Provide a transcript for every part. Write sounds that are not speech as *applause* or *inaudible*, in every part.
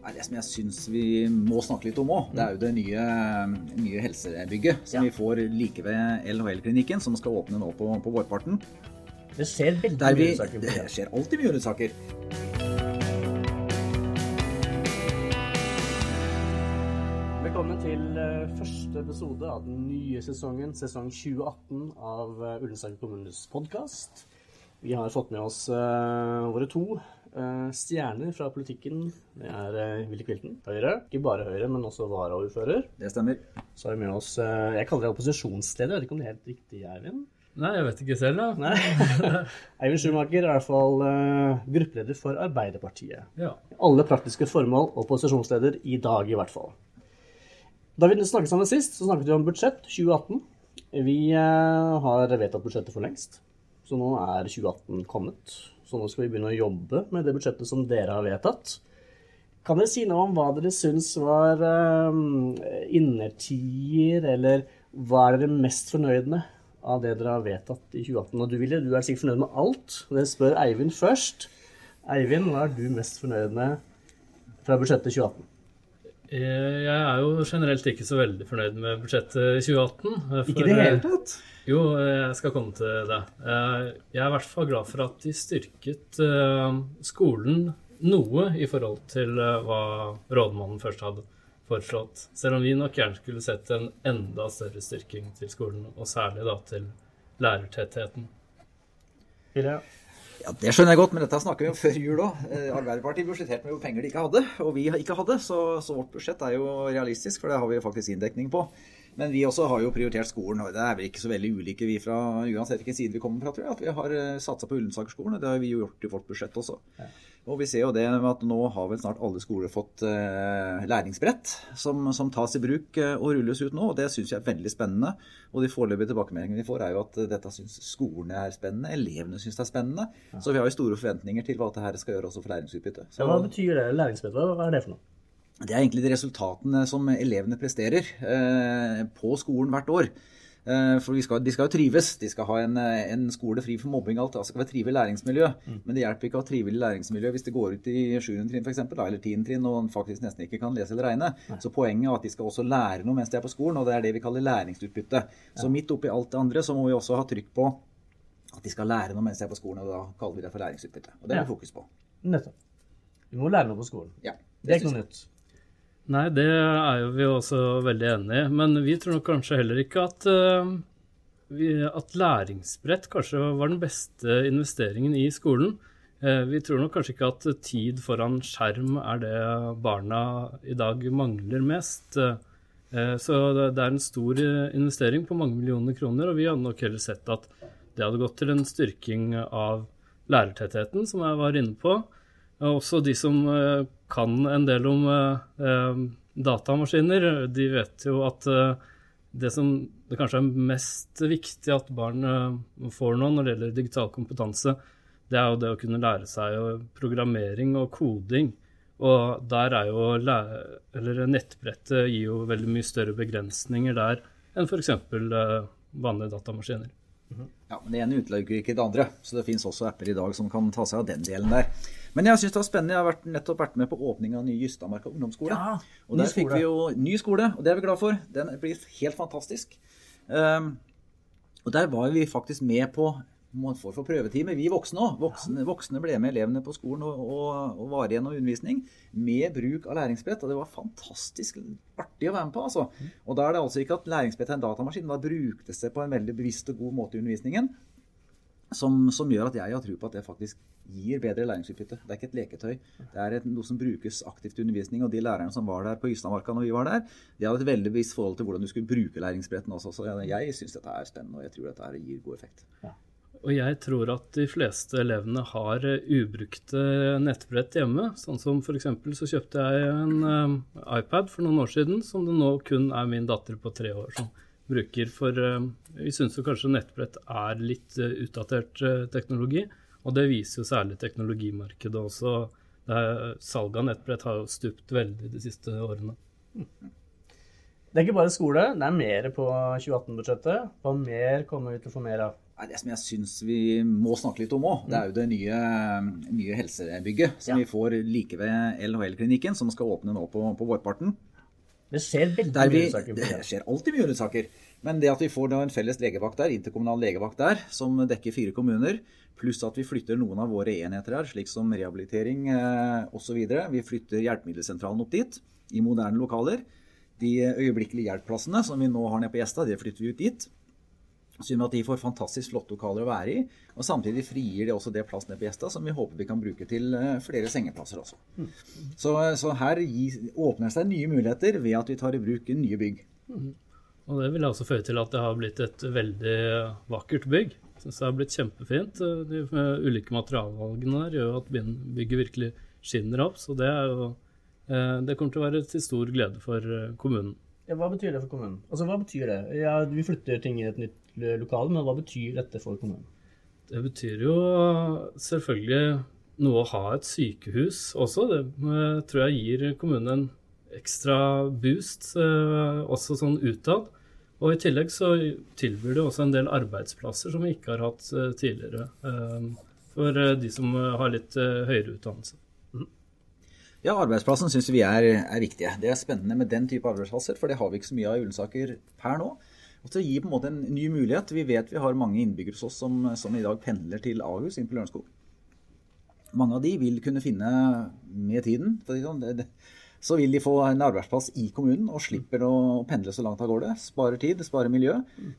Nei, Det som jeg syns vi må snakke litt om òg, det er jo det nye, nye helsebygget som Ja. vi får like ved LHL-klinikken, som skal åpne nå på, på vårparten. Det skjer veldig Der vi, mye saker. det skjer alltid mye undersaker. Velkommen til eh, første episode av den nye sesongen, sesong 2018 av uh, Ullensaker kommunes podkast. Vi har fått med oss uh, våre to eh, stjerner fra politikken. Det er uh, Willy Kvilten, Høyre. Ikke bare Høyre, men også varaordfører. Det stemmer. Så har vi med oss eh, Jeg kaller det opposisjonsleder. Jeg vet ikke om det er helt riktig, Eivind? Nei, jeg vet ikke selv, da. Nei. *laughs* Eivind Schumacher er i hvert fall eh, gruppeleder for Arbeiderpartiet. Ja. Alle praktiske formål opposisjonsleder i dag, i hvert fall. Da vi snakket sammen sist, så snakket vi om budsjett 2018. Vi eh, har vedtatt budsjettet for lengst, så nå er 2018 kommet. Så nå skal vi begynne å jobbe med det budsjettet som dere har vedtatt. Kan dere si noe om hva dere syns var um, innertier, eller hva er dere mest fornøyd med av det dere har vedtatt i 2018? Og du, Vilje, du er sikkert fornøyd med alt, jeg spør Eivind først. Eivind, hva er du mest fornøyd med fra budsjettet 2018? Eh, Jeg er jo generelt ikke så veldig fornøyd med budsjettet 2018. For, Ikke i det hele eh, tatt? Jo, eh, jeg skal komme til det. Eh, Jeg er i hvert fall glad for at de styrket eh, skolen noe i forhold til eh, hva rådmannen først hadde foreslått. Selv om vi nok gjerne skulle sett en enda større styrking til skolen, og særlig da til lærertettheten. Ville? Ja, Det skjønner jeg godt, men dette snakker vi om før jul òg. Arbeiderpartiet budsjetterte med jo penger de ikke hadde, og vi ikke hadde. Så, så vårt budsjett er jo realistisk, for det har vi faktisk inndekning på. Men vi også har jo prioritert skolen, og det er vel ikke så veldig ulike vi fra uansett hvilken side vi kommer fra, tror jeg. At vi har satsa på Ullensaker-skolen, det har vi jo gjort i vårt budsjett også. Og vi ser jo det med at nå har vel snart alle skoler fått eh, læringsbrett som, som tas i bruk eh, og rulles ut nå, og det syns jeg er veldig spennende. Og de foreløpige tilbakemeldingene vi får, er jo at eh, dette syns skolene er spennende, elevene syns det er spennende. Så vi har jo store forventninger til hva dette skal gjøre også for læringsutbytte. Så Ja, hva betyr det? Læringsbrett, hva er det for noe? det er egentlig de resultatene som elevene presterer eh, på skolen hvert år. Eh, for vi skal, de skal jo trives. De skal ha en, eh, en skole fri for mobbing. Alt. Altså skal være trivelig læringsmiljø. Men det hjelper ikke å ha trivelig læringsmiljø hvis det går ut i 7. trinn for eksempel, da, eller 10. trinn og faktisk nesten ikke kan lese eller regne. Så poenget er at de skal også lære noe mens de er på skolen, og det er det vi kaller læringsutbytte. Så midt oppi alt det andre så må vi også ha trykk på at de skal lære noe mens de er på skolen, og da kaller vi det for læringsutbytte. Og det er vi Ja. fokus på. Nettopp. Vi må lære noe på skolen. Ja, Det er ikke noe nytt. Nei, det er jo vi også veldig enig i. Men vi tror nok kanskje heller ikke at, eh, at læringsbrett kanskje var den beste investeringen i skolen. Eh, Vi tror nok kanskje ikke at tid foran skjerm er det barna i dag mangler mest. Eh, Så det er en stor investering på mange millioner kroner, og vi hadde nok heller sett at det hadde gått til en styrking av lærertettheten, som jeg var inne på. Og Også de som eh, kan en del om eh, eh, datamaskiner, de vet jo at det som det kanskje er mest viktig at barn får nå når det gjelder digital kompetanse, det er jo det å kunne lære seg programmering og koding. Og der er jo eller nettbrettet gir jo veldig mye større begrensninger der enn f.eks. Vanlige datamaskiner. Ja, men Det ene utelukker ikke det andre. Så det fins også apper i dag som kan ta seg av den delen der. Men jeg syns det var spennende. Jeg har vært, nettopp vært med på åpninga av nye Jystadmarka ungdomsskole. Ja, og der fikk vi jo ny skole, og det er vi glad for. Den blir helt fantastisk. Um, og der var vi faktisk med på man få for prøvetime. Vi voksne òg. Voksne, voksne ble med elevene på skolen og, og, og var igjen og undervisning med bruk av læringsbrett. Og det var fantastisk artig å være med på. altså. Og da er det altså ikke at læringsbrett er en datamaskin, da bruktes det på en veldig bevisst og god måte i undervisningen. Som, som gjør at jeg har tro på at det faktisk gir bedre læringsutbytte. Det er ikke et leketøy. Det er et, noe som brukes aktivt i undervisning. Og de lærerne som var der på Ystadmarka når vi var der, de hadde et veldig bevisst forhold til hvordan du skulle bruke læringsbretten også. Så jeg, jeg syns dette er spennende, og jeg tror dette gir god effekt. Og jeg tror at de fleste elevene har eh, ubrukte nettbrett hjemme. Sånn som f.eks. så kjøpte jeg en eh, iPad for noen år siden, som det nå kun er min datter på tre år som bruker. For eh, vi syns jo kanskje nettbrett er litt utdatert teknologi. Og det viser jo særlig teknologimarkedet også. Salget av nettbrett har jo stupt veldig de siste årene. Det er ikke bare skole, det er mer på 2018-budsjettet. Hva mer kommer vi til å få mer av? Det som jeg syns vi må snakke litt om òg, det er jo det nye, nye helsebygget som Ja. vi får like ved LHL-klinikken, som skal åpne nå på, på vårparten. Det skjer veldig vi, mye saker det. skjer alltid mye saker. Men det at vi får en felles legevakt der, interkommunal legevakt der, som dekker fire kommuner, pluss at vi flytter noen av våre enheter her, slik som rehabilitering eh, osv. Vi flytter hjelpemiddelsentralen opp dit, i moderne lokaler. De øyeblikkelig hjelp-plassene som vi nå har nede på Gjesta, det flytter vi ut dit. Gjør at de får fantastisk flotte lokaler å være i, og samtidig frigir de også det plass nede på Gjesta som vi håper vi kan bruke til eh, flere sengeplasser også. Så, så her gis, åpner seg nye muligheter ved at vi tar i bruk nye bygg. Og det vil altså føre til at det har blitt et veldig vakkert bygg. Synes det har blitt kjempefint. De ulike materialvalgene der gjør at bygget virkelig skinner opp. Så det er jo eh, Det kommer til å være til stor glede for eh, kommunen. Ja, hva betyr det for kommunen? Altså, hva betyr det? Ja, vi flytter ting i et nytt l- lokale, men hva betyr dette for kommunen? Det betyr jo selvfølgelig noe å ha et sykehus også. Det eh, tror jeg gir kommunen en ekstra boost, eh, også sånn utad. Og i tillegg så tilbyr det også en del arbeidsplasser som vi ikke har hatt eh, tidligere. eh, For eh, de som eh, har litt eh, høyere utdannelse. Ja, arbeidsplassen syns vi er, er viktige. Det er spennende med den type arbeidsplasser, for det har vi ikke så mye av i Ullensaker per nå. Og til å gi på en måte en ny mulighet. Vi vet vi har mange innbyggere hos oss som, som i dag pendler til Ahus inn på Lørenskog. Mange av de vil kunne finne med tiden sånn, så vil de få en arbeidsplass i kommunen og slipper å pendle så langt av gårde. Sparer tid, sparer miljø.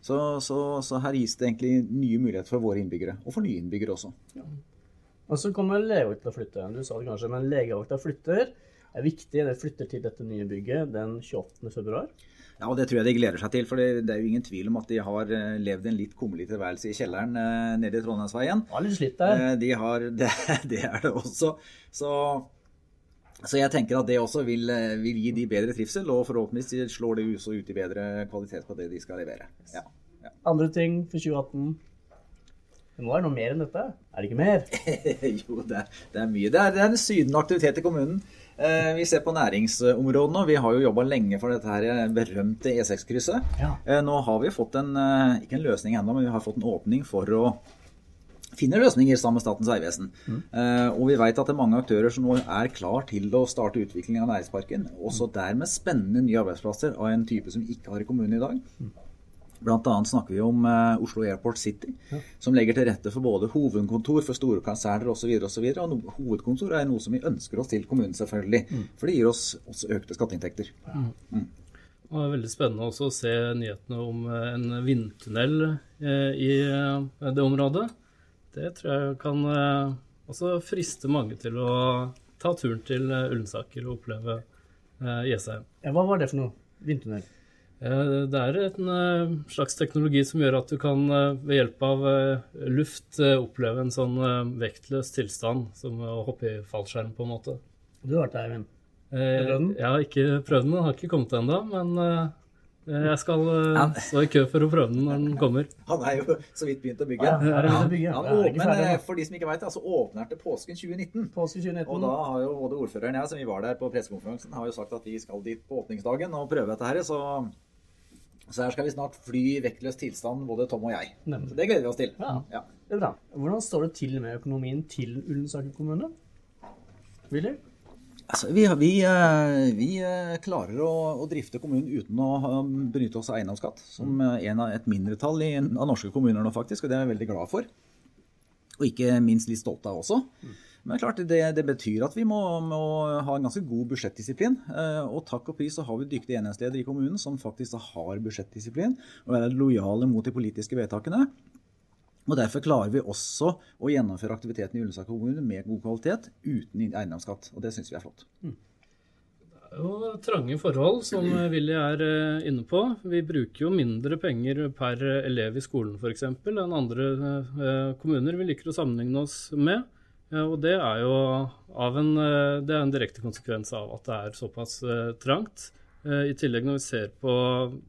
Så, så, så her gis det egentlig nye muligheter for våre innbyggere, og for nye innbyggere også. Og så kommer legevakta til å flytte. Du sa det kanskje, men legevakta flytter. Er viktig. Det flytter til dette nye bygget den 28. februar. Ja, og Det tror jeg de gleder seg til. For det, det er jo ingen tvil om at de har eh, levd en litt kummerlig tilværelse i kjelleren eh, nede i Trondheimsveien. Ja, litt slitt der. Eh, de har, *laughs* det, det er det også. Så, så jeg tenker at det også vil, vil gi de bedre trivsel, og forhåpentligvis slår det også ut i bedre kvalitet på det de skal levere. Ja. Andre ting for 2018. Det må være noe mer enn dette? Er det ikke mer? *laughs* jo, det det er mye. Det er, det er en sydende aktivitet i kommunen. Eh, vi ser på næringsområdene, og Vi har jo jobba lenge for dette her berømte E6-krysset. Ja. Eh, nå har vi fått en, eh, ikke en løsning ennå, men vi har fått en åpning for å finne løsninger sammen med Statens vegvesen. Eh, og vi vet at det er mange aktører som nå er klar til å starte utviklingen av næringsparken. Også dermed spennende nye arbeidsplasser av en type som vi ikke har i kommunen i dag. Blant annet snakker vi om eh, Oslo Airport City, som legger til rette for både hovedkontor for store konserner osv. Og, så videre, og no, hovedkontor er noe som vi ønsker oss til kommunen, selvfølgelig. For det gir oss også økte skatteinntekter. Og det er veldig spennende også å se nyhetene om eh, en vindtunnel eh, i eh, det området. Det tror jeg kan eh, også friste mange til å ta turen til eh, Ullensaker og oppleve eh, Jessheim. Ja, hva var det for noe? Vindtunnel? Eh, Det er en eh, slags teknologi som gjør at du kan eh, ved hjelp av luft oppleve en sånn vektløs tilstand, som å hoppe i fallskjerm på en måte. Du har vært der, Eivind. Eh, prøvd den? Jeg har ikke prøvd den, den har ikke kommet ennå, men eh, jeg skal stå i kø for å prøve den når den kommer. *laughs* Han er jo så vidt begynt å bygge. Ja, er det bygge? Han Ja, er ikke åpner, for de som ikke vet, det, så åpner han til påsken 2019. Påske Og da har jo både ordføreren og jeg, som vi var der på pressekonferansen, har jo sagt at vi skal dit på åpningsdagen og prøve dette her. Så, så her skal vi snart fly i vektløs tilstand, både Tom og jeg. Nemlig. Så det gleder vi oss til. Ja. Ja. Det er bra. Hvordan står det til med økonomien til Ullensaker kommune? Willy? Altså, vi, vi, eh, vi eh, klarer å, å drifte kommunen uten å ha- benytte oss av eiendomsskatt, som eh, en av et mindretall i, av norske kommuner nå, faktisk, og det er jeg veldig glad for. Og ikke minst litt stolt av også. Men klart, det, det betyr at vi må, må ha en ganske god budsjettdisiplin. Eh, Og takk og pris så har vi dyktige enhetsledere i kommunen som faktisk har budsjettdisiplin og er lojale mot de politiske vedtakene. Og Derfor klarer vi også å gjennomføre aktiviteten i Ullensaker kommune med god kvalitet uten eiendomsskatt. Og det syns vi er flott. Det er jo trange forhold, som Willy er eh, inne på. Vi bruker jo mindre penger per elev i skolen f.eks. enn andre eh, kommuner vi liker å sammenligne oss med. Eh, Og det er jo en, eh, det er en direkte konsekvens av at det er såpass eh, trangt. I tillegg når vi ser på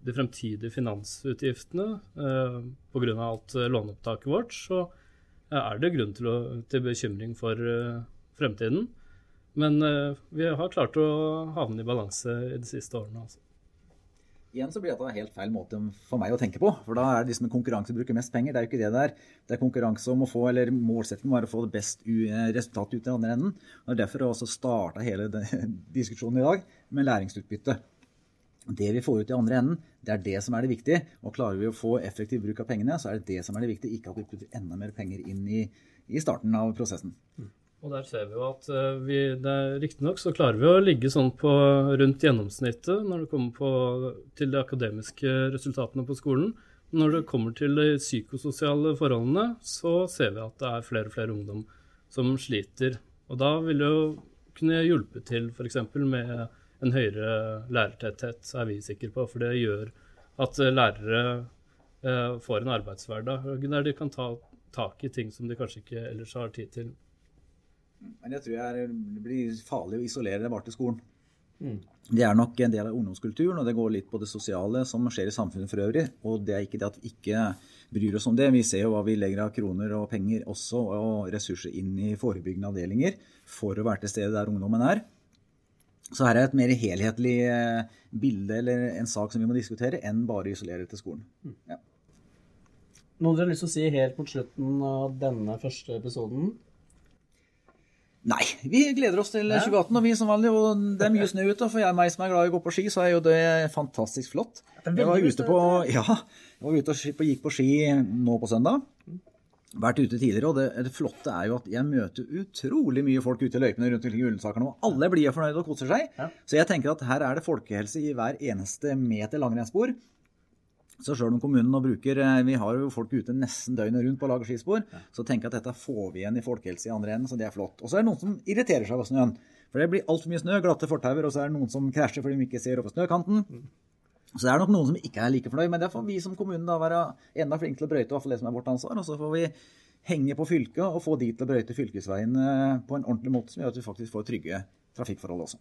de fremtidige finansutgiftene pga. alt låneopptaket vårt, så er det grunn til, å, til bekymring for fremtiden. Men vi har klart å havne i balanse i de siste årene. Altså. Igjen så blir dette helt feil måte for meg å tenke på. For da er det liksom en konkurranse å bruke mest penger. Det er jo ikke det det er. Det er konkurranse om å få, eller målsettingen var å få det best resultatet ut i den andre enden. Og er derfor jeg også starta hele *laughs* diskusjonen i dag med læringsutbytte. Det vi får ut i andre enden, det er det som er det viktige. Og klarer vi å få effektiv bruk av pengene, så er det det som er det viktige. Ikke at vi putter enda mer penger inn i, i starten av prosessen. Og der ser vi jo at eh, vi, riktignok så klarer vi å ligge sånn på rundt gjennomsnittet når det kommer på, til de akademiske resultatene på skolen. Når det kommer til de psykososiale forholdene, så ser vi at det er flere og flere ungdom som sliter. Og da vil jo kunne hjelpe til f.eks. med en høyere lærertetthet, er vi sikre på. For det gjør at lærere eh, får en arbeidshverdag der de kan ta tak i ting som de kanskje ikke ellers har tid til. Men jeg tror jeg det blir farlig å isolere det bare til skolen. Mm. Det er nok en del av ungdomskulturen, og det går litt på det sosiale som skjer i samfunnet for øvrig. Og det er ikke det at vi ikke bryr oss om det. Vi ser jo hva vi legger av kroner og penger også, og ressurser inn i forebyggende avdelinger for å være til stede der ungdommen er. Så her er et mer helhetlig eh, bilde eller en sak som vi må diskutere, enn bare isolere til skolen. Mm. Ja. Noe dere har lyst til å si helt mot slutten av denne første episoden? Nei, vi gleder oss til 2018 og vi som vanlig. Og det er mye snø ute. For jeg, meg som er glad i å gå på ski, så er jo det fantastisk flott. Jeg var ute på, ja, jeg var ute og gikk på ski nå på søndag. Vært ute tidligere, og det, det, flotte er jo at jeg møter utrolig mye folk ute i løypene rundt omkring i Ullensaker nå. Alle blir fornøyde og koser seg. Så jeg tenker at her er det folkehelse i hver eneste meter langrennsspor. Så sjøl om kommunen nå bruker eh, Vi har jo folk ute nesten døgnet rundt på å lage skispor. Ja. Så tenker jeg at dette får vi igjen i folkehelse i andre enden, så det er flott. Og så er det noen som irriterer seg over snøen. For det blir altfor mye snø, glatte fortauer, og så er det noen som krasjer fordi de ikke ser over snøkanten. Mm. Så det er nok noen som ikke er like fornøyd, men det får vi som kommune da være enda flinke til å brøyte, i hvert fall det som er vårt ansvar. Og så får vi henge på fylket og få de til å brøyte fylkesveiene på en ordentlig måte som gjør at vi faktisk får trygge trafikkforhold også.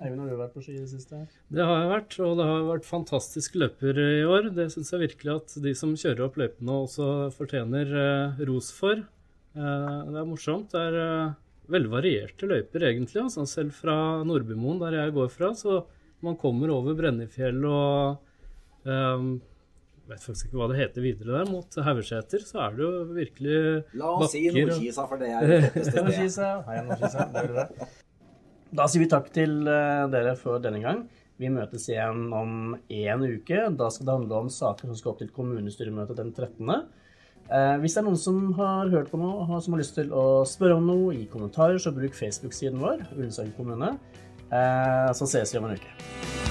Eivind, har du vært på ski i det siste? Det har jeg vært, og det har vært fantastiske løper i år. Det syns jeg virkelig at de som kjører opp løypene også fortjener eh, ros for. Eh, det er morsomt. Det er eh, veldig varierte løyper egentlig. Altså. Selv fra Nordbymoen, der jeg går fra, så man kommer over Brennefjell og um, vet faktisk ikke hva det heter videre der, mot Haugeseter, så er det jo virkelig La oss si Nordkisa, for det er det flotteste stedet. *laughs* Da sier vi takk til eh, dere for denne gang. Vi møtes igjen om én uke. Da skal det handle om saker som skal opp til kommunestyremøtet den 13. Eh, hvis det er noen som har hørt på noe og som har lyst til å spørre om noe i kommentarer, så bruk Facebook-siden vår, Ullensaker kommune. Eh, så ses vi om en uke.